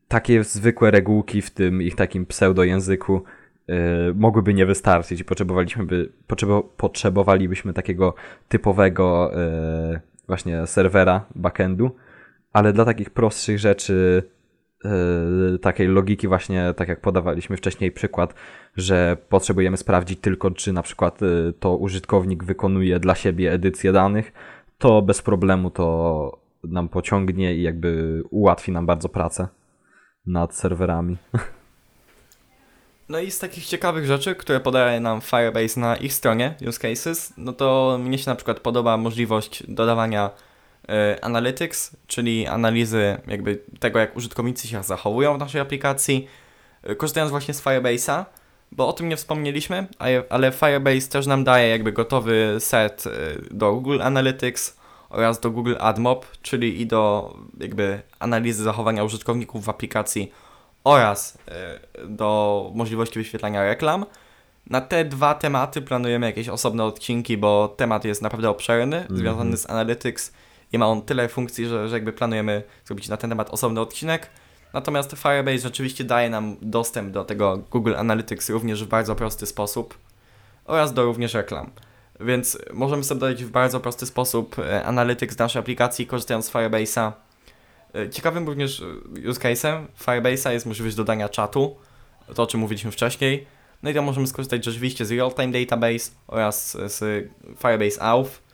takie zwykłe regułki w tym ich takim pseudojęzyku yy, mogłyby nie wystarczyć. I potrzebowaliśmy by, potrzebo, potrzebowalibyśmy takiego typowego yy, właśnie serwera backendu, ale dla takich prostszych rzeczy, yy, takiej logiki właśnie, tak jak podawaliśmy wcześniej przykład, że potrzebujemy sprawdzić tylko, czy na przykład yy, to użytkownik wykonuje dla siebie edycję danych, to bez problemu to nam pociągnie i jakby ułatwi nam bardzo pracę nad serwerami. No i z takich ciekawych rzeczy, które podaje nam Firebase na ich stronie, use cases, no to mnie się na przykład podoba możliwość dodawania analytics, czyli analizy jakby tego, jak użytkownicy się zachowują w naszej aplikacji, y, korzystając właśnie z Firebase'a, bo o tym nie wspomnieliśmy, ale Firebase też nam daje jakby gotowy set y, do Google Analytics oraz do Google AdMob, czyli i do jakby analizy zachowania użytkowników w aplikacji oraz do możliwości wyświetlania reklam. Na te dwa tematy planujemy jakieś osobne odcinki, bo temat jest naprawdę obszerny, mm -hmm. związany z Analytics i ma on tyle funkcji, że, że jakby planujemy zrobić na ten temat osobny odcinek. Natomiast Firebase rzeczywiście daje nam dostęp do tego Google Analytics również w bardzo prosty sposób oraz do również reklam. Więc możemy sobie dodać w bardzo prosty sposób e, Analytics naszej aplikacji korzystając z Firebase'a. E, ciekawym również e, use case'em Firebase'a jest możliwość dodania czatu, to o czym mówiliśmy wcześniej. No i tam możemy skorzystać rzeczywiście z Real-Time Database oraz z Firebase Auth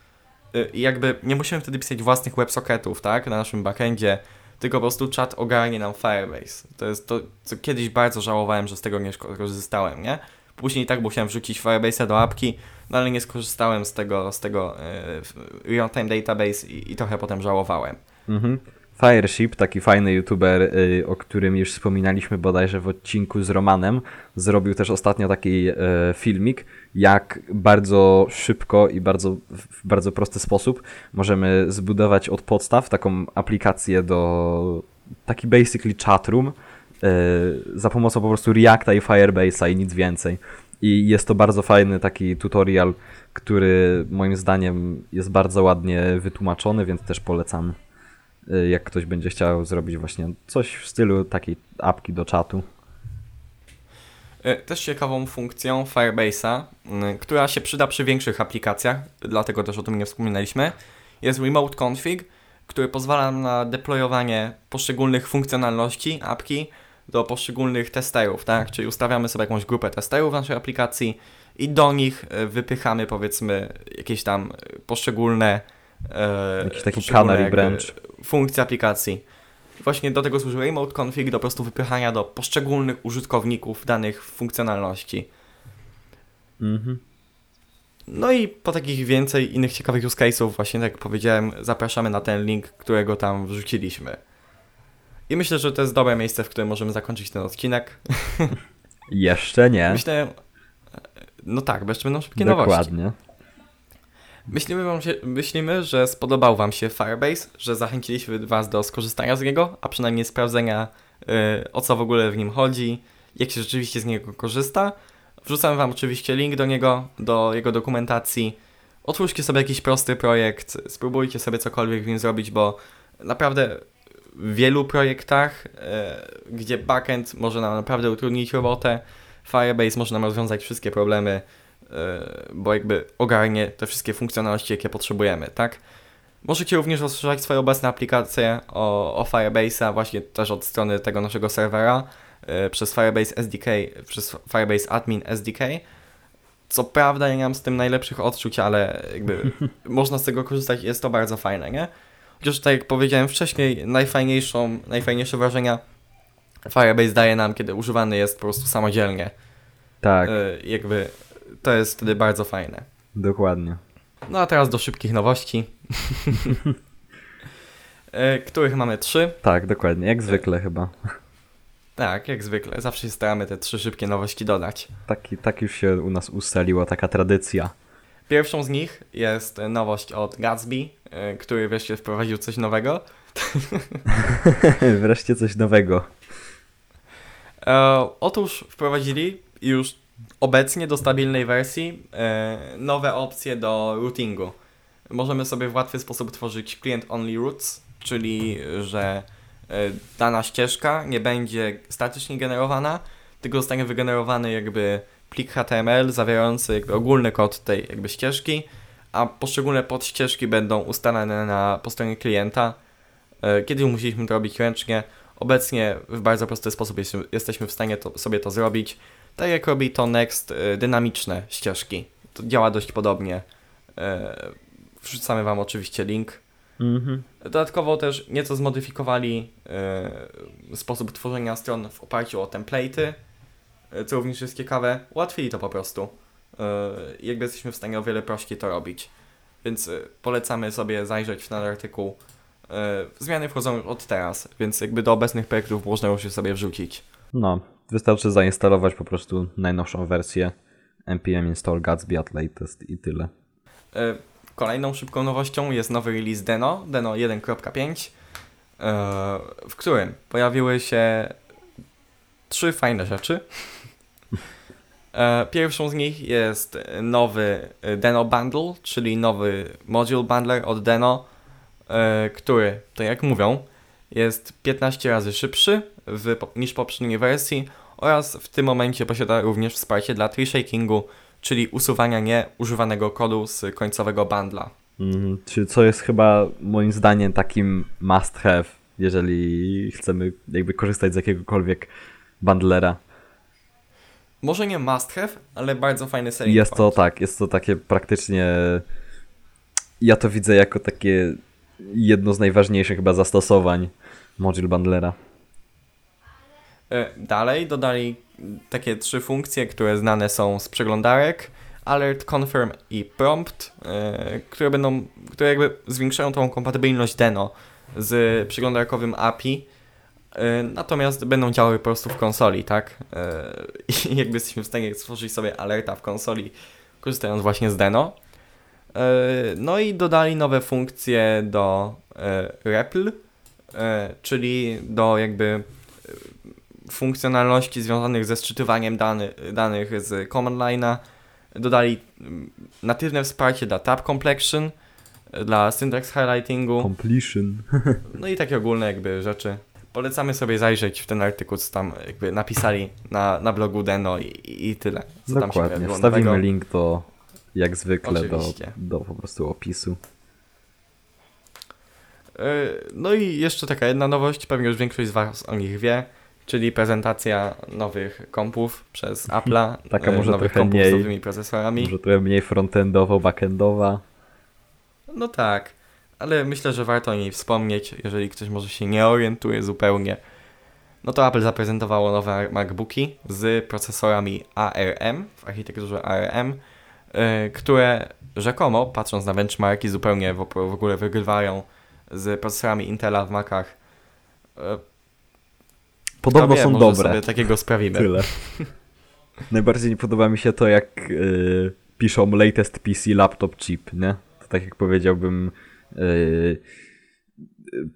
jakby nie musimy wtedy pisać własnych WebSocketów, tak, na naszym backendzie, tylko po prostu czat ogarnie nam Firebase. To jest to, co kiedyś bardzo żałowałem, że z tego nie skorzystałem, nie? Później tak musiałem wrzucić Firebase'a do apki, no ale nie skorzystałem z tego, z tego yy, real-time database i, i, trochę potem żałowałem. Mhm. Fireship, taki fajny youtuber, y, o którym już wspominaliśmy bodajże w odcinku z Romanem, zrobił też ostatnio taki y, filmik, jak bardzo szybko i bardzo, w bardzo prosty sposób możemy zbudować od podstaw taką aplikację do taki basically chatroom y, za pomocą po prostu Reacta i Firebase'a i nic więcej. I jest to bardzo fajny taki tutorial, który moim zdaniem jest bardzo ładnie wytłumaczony, więc też polecam. Y, jak ktoś będzie chciał zrobić właśnie coś w stylu takiej apki do czatu. Y, też ciekawą funkcją Firebase'a, y, która się przyda przy większych aplikacjach, dlatego też o tym nie wspominaliśmy, jest Remote Config, który pozwala na deployowanie poszczególnych funkcjonalności apki do poszczególnych testerów, tak? Czyli ustawiamy sobie jakąś grupę testerów w naszej aplikacji i do nich wypychamy powiedzmy jakieś tam poszczególne Jakiś taki canary branch funkcji aplikacji. Właśnie do tego służy remote config, do po prostu wypychania do poszczególnych użytkowników danych funkcjonalności. Mhm. No i po takich więcej innych ciekawych use case'ów, właśnie tak jak powiedziałem, zapraszamy na ten link, którego tam wrzuciliśmy. I myślę, że to jest dobre miejsce, w którym możemy zakończyć ten odcinek. Jeszcze nie. Myślę, no tak, bo jeszcze będą szybkie Dokładnie. nowości. Dokładnie. Myślimy, wam się, myślimy, że spodobał Wam się Firebase, że zachęciliśmy Was do skorzystania z niego, a przynajmniej sprawdzenia, yy, o co w ogóle w nim chodzi, jak się rzeczywiście z niego korzysta. Wrzucam Wam oczywiście link do niego, do jego dokumentacji. Otwórzcie sobie jakiś prosty projekt, spróbujcie sobie cokolwiek w nim zrobić, bo naprawdę w wielu projektach, e, gdzie backend może nam naprawdę utrudnić robotę, Firebase może nam rozwiązać wszystkie problemy, bo jakby ogarnie te wszystkie funkcjonalności, jakie potrzebujemy, tak? Możecie również rozszerzać swoje obecne aplikacje o, o Firebase'a właśnie też od strony tego naszego serwera e, przez Firebase SDK, przez Firebase Admin SDK. Co prawda ja nie mam z tym najlepszych odczuć, ale jakby można z tego korzystać i jest to bardzo fajne, nie? Chociaż tak jak powiedziałem wcześniej, najfajniejszą, najfajniejsze wrażenia Firebase daje nam, kiedy używany jest po prostu samodzielnie. Tak, E, jakby to jest wtedy bardzo fajne. dokładnie. No a teraz do szybkich nowości, e, których mamy trzy. Tak, dokładnie, jak zwykle chyba. Tak, jak zwykle, zawsze się staramy te trzy szybkie nowości dodać. Taki, tak już się u nas ustaliła, taka tradycja. Pierwszą z nich jest nowość od Gatsby, e, który wreszcie wprowadził coś nowego. Wreszcie coś nowego. E, otóż wprowadzili już obecnie do stabilnej wersji e, nowe opcje do routingu. Możemy sobie w łatwy sposób tworzyć client-only routes, czyli że e, dana ścieżka nie będzie statycznie generowana, tylko zostanie wygenerowany jakby plik HTML zawierający jakby ogólny kod tej jakby ścieżki, a poszczególne podścieżki będą ustalane na, po stronie klienta. E, Kiedyś musieliśmy to robić ręcznie, Obecnie w bardzo prosty sposób jest, jesteśmy w stanie to, sobie to zrobić. Tak jak robi to Next y, dynamiczne ścieżki. To działa dość podobnie. E, Wrzucamy Wam oczywiście link. Mhm. Dodatkowo też nieco zmodyfikowali e, sposób tworzenia stron w oparciu o template'y, e, co również jest ciekawe. Ułatwili to po prostu. Jakby jesteśmy w stanie o wiele prościej to robić. Więc polecamy sobie zajrzeć w ten artykuł. Zmiany wchodzą już od teraz, więc jakby do obecnych projektów można już je sobie wrzucić. No, wystarczy zainstalować po prostu najnowszą wersję npm install Gatsby at latest i tyle. E, Kolejną szybką nowością jest nowy release Deno, Deno 1.5, e, w którym pojawiły się trzy fajne rzeczy. E, Pierwszą z nich jest nowy Deno Bundle, czyli nowy module bundler od Deno, który, tak jak mówią, jest 15 razy szybszy w, niż poprzedniej wersji oraz w tym momencie posiada również wsparcie dla shakingu, czyli usuwania nieużywanego kodu z końcowego bundla. Czy co jest chyba moim zdaniem takim must have, jeżeli chcemy jakby korzystać z jakiegokolwiek bundlera. Może nie must have, ale bardzo fajny selling Jest to point. tak, jest to takie praktycznie. Ja to widzę jako takie jedno z najważniejszych chyba zastosowań module bundlera. E, Dalej dodali takie trzy funkcje, które znane są z przeglądarek. Alert, Confirm i Prompt, e, które będą, które jakby zwiększają tą kompatybilność Deno z przeglądarkowym API. e, Natomiast będą działały po prostu w konsoli, tak? I jakby jesteśmy w stanie stworzyć sobie alerta w konsoli, korzystając właśnie z Deno. No i dodali nowe funkcje do REPL, czyli do jakby funkcjonalności związanych ze sczytywaniem dany, danych z command line'a. Dodali mm, natywne wsparcie dla tab complexion, dla syntax highlightingu, Completion. no i takie ogólne jakby rzeczy. Polecamy sobie zajrzeć w ten artykuł, co tam jakby napisali na, na blogu Deno i, i, tyle. Co tam się Dokładnie. Wstawimy link do, jak zwykle, do, Oczywiście. do po prostu opisu. E, No i jeszcze taka jedna nowość, pewnie już większość z Was o nich wie, czyli prezentacja nowych kompów przez Apple'a, Taka e, może nowych kompów z mniej. nowymi procesorami. Może trochę mniej frontendowo, backendowa. No tak, ale myślę, że warto o niej wspomnieć, jeżeli ktoś może się nie orientuje zupełnie. No to Apple zaprezentowało nowe MacBooki z procesorami ARM, w architekturze ARM, y, które rzekomo, patrząc na benchmarki, zupełnie w, w ogóle wygrywają z procesorami Intela w Macach. Y, Podobno wie, są dobre. sobie takiego sprawimy. Tyle. Najbardziej nie podoba mi się to, jak y, piszą latest PC laptop chip, nie? To tak jak powiedziałbym, y,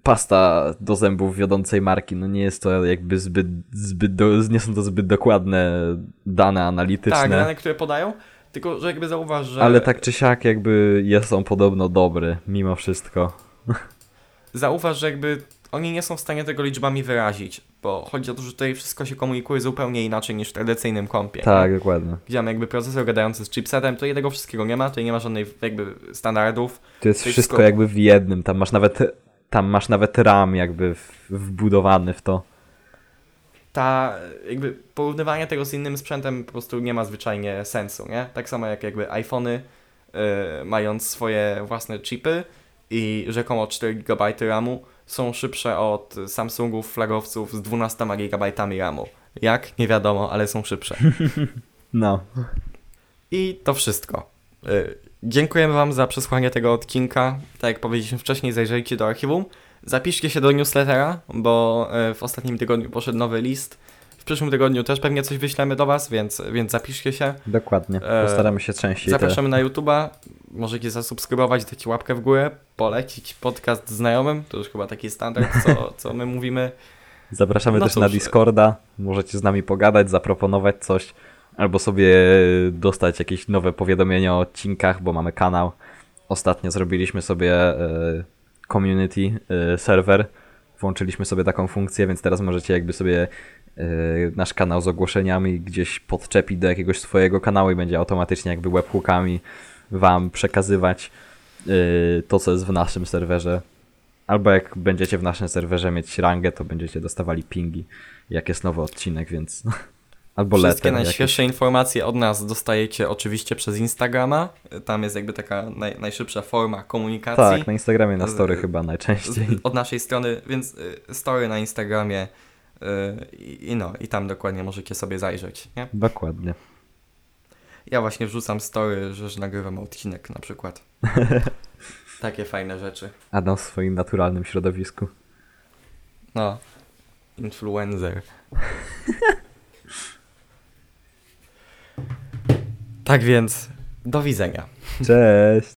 pasta do zębów wiodącej marki. No nie jest to jakby zbyt, zbyt do, nie są to zbyt dokładne dane analityczne. Tak, dane, które podają, tylko że jakby zauważ, że... Ale tak czy siak jakby jest on podobno dobry, mimo wszystko. Zauważ, że jakby oni nie są w stanie tego liczbami wyrazić, bo chodzi o to, że tutaj wszystko się komunikuje zupełnie inaczej niż w tradycyjnym kompie. Tak, nie? dokładnie. Gdzie mamy jakby procesor gadający z chipsetem, to jednego wszystkiego nie ma, tutaj nie ma żadnej jakby standardów. To jest wszystko wszystko- jakby w jednym, tam masz nawet tam masz nawet RAM jakby wbudowany w to. Ta jakby porównywanie tego z innym sprzętem po prostu nie ma zwyczajnie sensu, nie? Tak samo jak jakby iPhony yy, mając swoje własne chipy i rzekomo 4 GB RAMu są szybsze od Samsungów flagowców z 12 GB RAMu. Jak? Nie wiadomo, ale są szybsze. No. I to wszystko. Y, Dziękujemy Wam za przesłanie tego odcinka. Tak jak powiedzieliśmy wcześniej, zajrzyjcie do archiwum. Zapiszcie się do newslettera, bo y, w ostatnim tygodniu poszedł nowy list. W przyszłym tygodniu też pewnie coś wyślemy do Was, więc, więc zapiszcie się. Dokładnie. E, Postaramy się częściej te... Zapraszamy na YouTube'a. Możecie zasubskrybować, dać łapkę w górę, polecić podcast znajomym. To już chyba taki standard, co, co my mówimy. Zapraszamy No też cóż. na Discorda. Możecie z nami pogadać, zaproponować coś, albo sobie dostać jakieś nowe powiadomienia o odcinkach, bo mamy kanał. Ostatnio zrobiliśmy sobie e, community e, serwer. Włączyliśmy sobie taką funkcję, więc teraz możecie jakby sobie e, nasz kanał z ogłoszeniami gdzieś podczepić do jakiegoś swojego kanału i będzie automatycznie jakby webhookami wam przekazywać e, to, co jest w naszym serwerze. Albo jak będziecie w naszym serwerze mieć rangę, to będziecie dostawali pingi, jak jest nowy odcinek, więc... Albo Wszystkie letter. najświeższe informacje od nas dostajecie oczywiście przez Instagrama. Tam jest jakby taka naj, najszybsza forma komunikacji. Tak, na Instagramie, na story Z- chyba najczęściej. z, od naszej strony, więc y, story na Instagramie y, i, i no, i tam dokładnie możecie sobie zajrzeć, nie? Dokładnie. Ja właśnie wrzucam story, że, że nagrywam odcinek na przykład. Takie fajne rzeczy. Adam w swoim naturalnym środowisku. No. Influencer. tak więc, do widzenia. Cześć!